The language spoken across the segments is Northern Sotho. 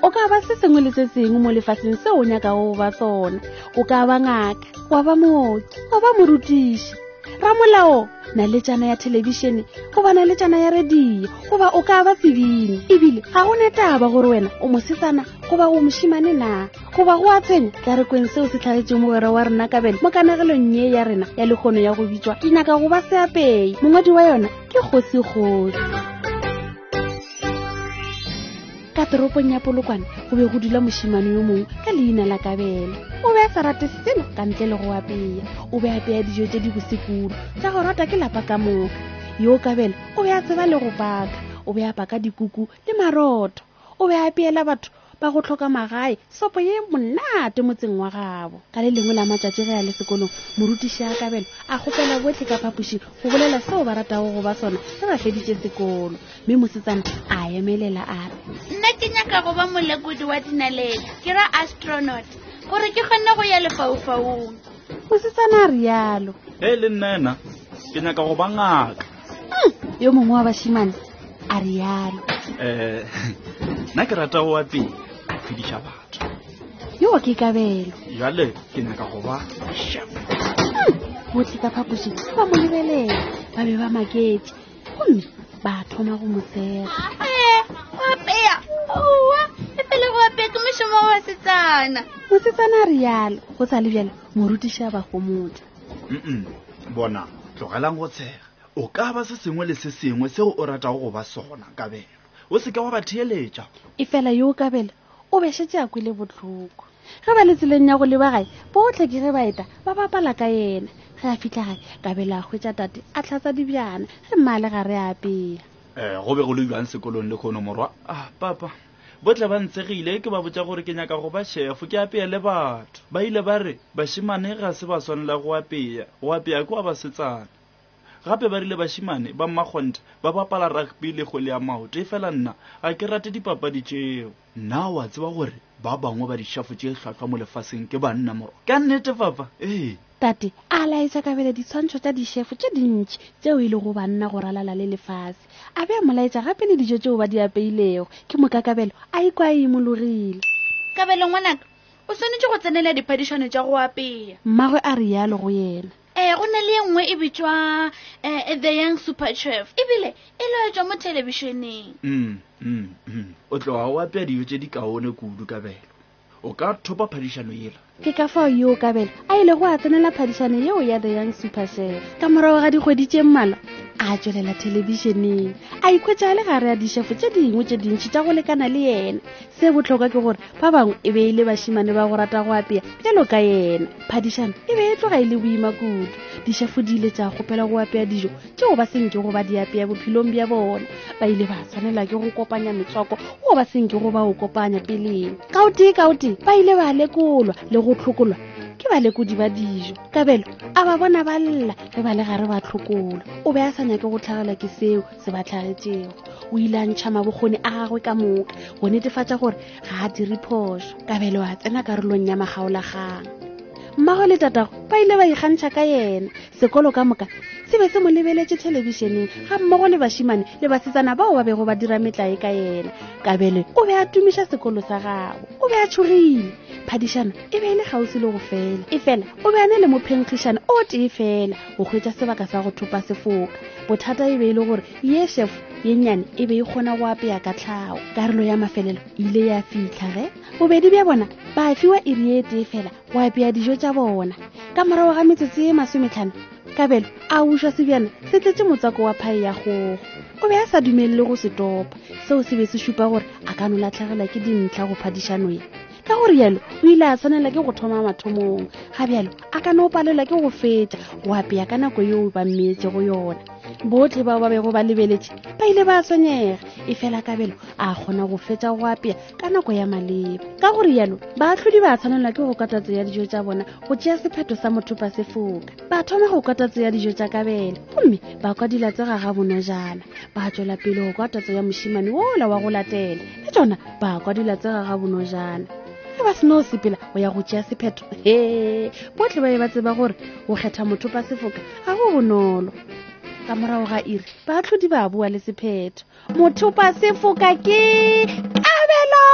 o ka ba se sengwe le se sengwe mo lefaseng seo o nyakago go ba sona o ka ba ngaka wa ba mooki wa ba morutiši ramolao na le tšana ya thelebišene goba na le tšana ya radio goba o ka ba tsebini ebile ga go ne taba gore wena o mosetsana goba o mošimane na goba go a tshwenya tla re kweng seo se tlhagetseng mogwera wa rena ka bene mo kanagelong ye ya rena ya lekgono ya go bitswa ke nyaka go ba seapei mongwadi wa yona ke kgosi kgosi ka toropong ya polokwane go be go dula mošimane yo mongwe ka leina la kabela o be a sa rate selo ka ntle le go apeya o be apeya dijo tse di bosekulu tsa go rata ke lapa ka moka yo kabela o be a tseba le go paka o be a paka dikuku le maroto o be a apeela batho ba go tlhoka magae sopo ye monate motseng wa gabo ka le lengwe la matšatši ge a le sekolong morutiši a kabelo a kgopela botlhe ka phapošing go bolela seo ba ratago go ba sona ge ba feditše sekolo mme mosetsana a emelela a re nna ke nyaka go ba molekodi wa dinaledi ke ra astronaut gore ke kgonne go ya lefaufaung mosetsana a rialo ge e le nna ena ke nyaka go ba ngaka yo mongwe wa bašimane a rialo um nna ke rata go wapele a phediša batho yo ke kabelo jale ke nyaka go ba botlhe ka phapošing ba mo lebelela ba be ba maketse gomme ba thoma go motsega mosetsana a rialo go sa le bjale morutiša bagomotsa bona tlogelang go tshega o ka ba se sengwe le se sengwe seo o ratago go ba sona kabelo o seke wa ba theeletša e fela yo o kabelo o bešetse a kwele botlhoko ge ba le tseleng ya go leba gae botlhe ke ge ba eta ba bapala ka yena ge a fitlha gae kabelo a hwetša tate a tlhatsa dibjana ge mmaale ga re apeya um eh, go be go le jwang sekolong le kgono morwa a ah, papa botle ba ntshegile ke ba botša gore ke nyaka go ba šefo ke apea le batho ba ile ba re bašimane ga se ba swanela go apea go apea ke wa basetsana gape ba rile bašimane ba mmakgonthe ba bapala rugby le kgwele ya maoto e fela nna ga ke rate dipapadi tšeo nna wa tseba gore ba bangwe ba dishafo tše hlwahlwa mo lefaseng ke banna moro ka nnete papa ee Tate a laetša kabele ditshwantšho tša dišefo tše dintši tšeo e lego banna go ralala le lefase. A be a mo laetša gape le dijo tšeo ba di apeilego. Ke moka kabelo a ikwa a imologile. Kabelo ngwanaka, o swanetše go tsenela diphadišano tša go apea. Mmagwe a rialo go yena. Eh, go na le ye nngwe e bitšwa eh, The Young Super Chef. Ebile e laetšwa mo thelebišeneng. Mm, mm, mm. O tloga o apea dijo tše dikaone kudu kabelo. o ka thopa phadišano yela ke ka fao yo kabela a ile go a tsenela phadišano yeo ya the young superchef ka morago ga dikgwedi tše mmalwa a tswelela thelebišeneng a ikhwetsa le gare a dishefo tše dingwe tše dintšhi tša go lekana le yena se botlhokwa ke gore ba bangwe e be e le bašimane ba go rata go apea bjalo ka yena phadišano e be e tloga e le boima kudu dishefo di ile tša kgopela go apea dijo tšeo ba senkego ba diapea bophelong bja bona ba ile ba tshwanela ke go kopanya metswako wo ba senkego ba o kopanya peleng ka o tee ka o tee ba ile ba lekolwa le go tlhokolwa ke balekodi ba dijo kabelo a ba bona ba lla ge ba le gare ba tlhokolwa o be a sa nyake go tlhagelwa ke seo se ba tlhagetšego o ile a ntšha mabokgoni a gagwe ka moka go netefatša gore ga a dire phoso kabelo a tsena karolong ya magaolagang mmago le tatago ba ile ba ikgantšha ka yena sekolo ka moka se be se mo lebeletše thelebišeneng ga mmogo le bašimane le basetsana bao ba bego ba dira metlae ka yena kabele o be a tumiša sekolo sa gago o be a tšhogile phadišana e be e le gausi le go fela e fela o be a ne le mophenkgišana o tee fela go hwetša sebaka sa go thopa sefoka bothata e be e le gore ye shef ye nnyane e be e kgona go apeya ka tlhago karolo ya mafelelo e ile ya fitlha ge bobedi bja bona ba fiwa iri ye tee fela go apea dijo tša bona ka morago ga metsotsi e masometlhano kabelo a bušwa sebjana se tletše motswako wa phae ya kgogo o be a sa dumelele go se topa seo se be se šupa gore a ka no latlhegelwa ke dintlha go phadišano ye ka gore yalo o ile a tshwanela ke go thoma mathomong ga bjalo a ka no palelwa ke go fetša go apea ka nako yeo ba mmetse go yona botlhe bao ba bego ba lebeletše ba ile ba tshwenyega e fela kabelo a kgona go fetša go apea ka nako ya maleba ka gore yalo baatlhodi ba tshwanelwa ke go katatso ya dijo tša bona go tšea sephetho sa mothopa sefoka ba thoma go katatso ya dijo tša kabele gomme ba kwa dilatsega ga bonojana ba tswela pele go katatso ya mošimane wola wa go latela le tsona ba kwa dilatsega ga bonojana ge ba seno sepela go ya go tšea sephetho he botlhe ba be ba tseba gore go kgetha mothopa sefoka ga go bonolo ka morago ga iri baatlhodi ba boa le sephetho mothopa sefoka ke kabelo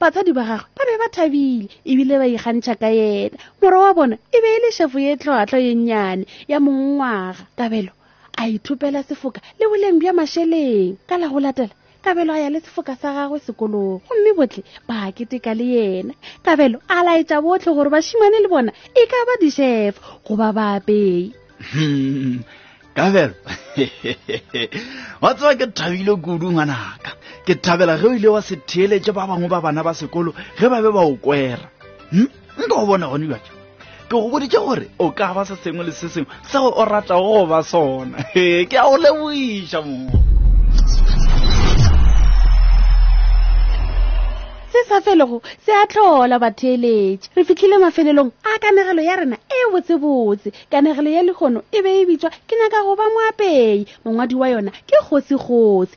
batsadi ba gagwe ba be ba thabile ebile ba ikgantšha ka yena mora wa bona e be e le šefo ye tlhwatlhwa ye nnyane ya mongwaga kabelo a ithopela sefoka le boleng bja mašeleng ka la go latela kabelo a ya le sefoka sa gagwe sekolong gomme botlhe ba keteka le yena kabelo a laetša botlhe gore bašimane le bona e ka ba dišefa goba baapei hmm, kabelo wa tseba ke thabile kudu ngwanaka ke thabela ge o ile wa se theeletše ba bangwe ba bana ba sekolo ge ba be ba o kwera hmm? nka go bona gone bjatša ke go boditše gore o ka ba se sengwe le se sengwe seo o ratago go ba sona ee ke a go leboiša moo se sa felego se a tlhola batheeletše re fitlhile mafelelong a kanegelo ya rena e botsebotse kanegelo ya lehono e be e bitswa ke nyaka go ba moapei mongwadi wa yona ke kgosikgosi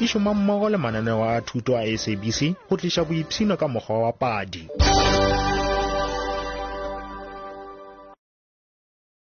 e šoma mmogo le mananeo a thuto a sabc go tliša boipshino ka mokgwa wa padi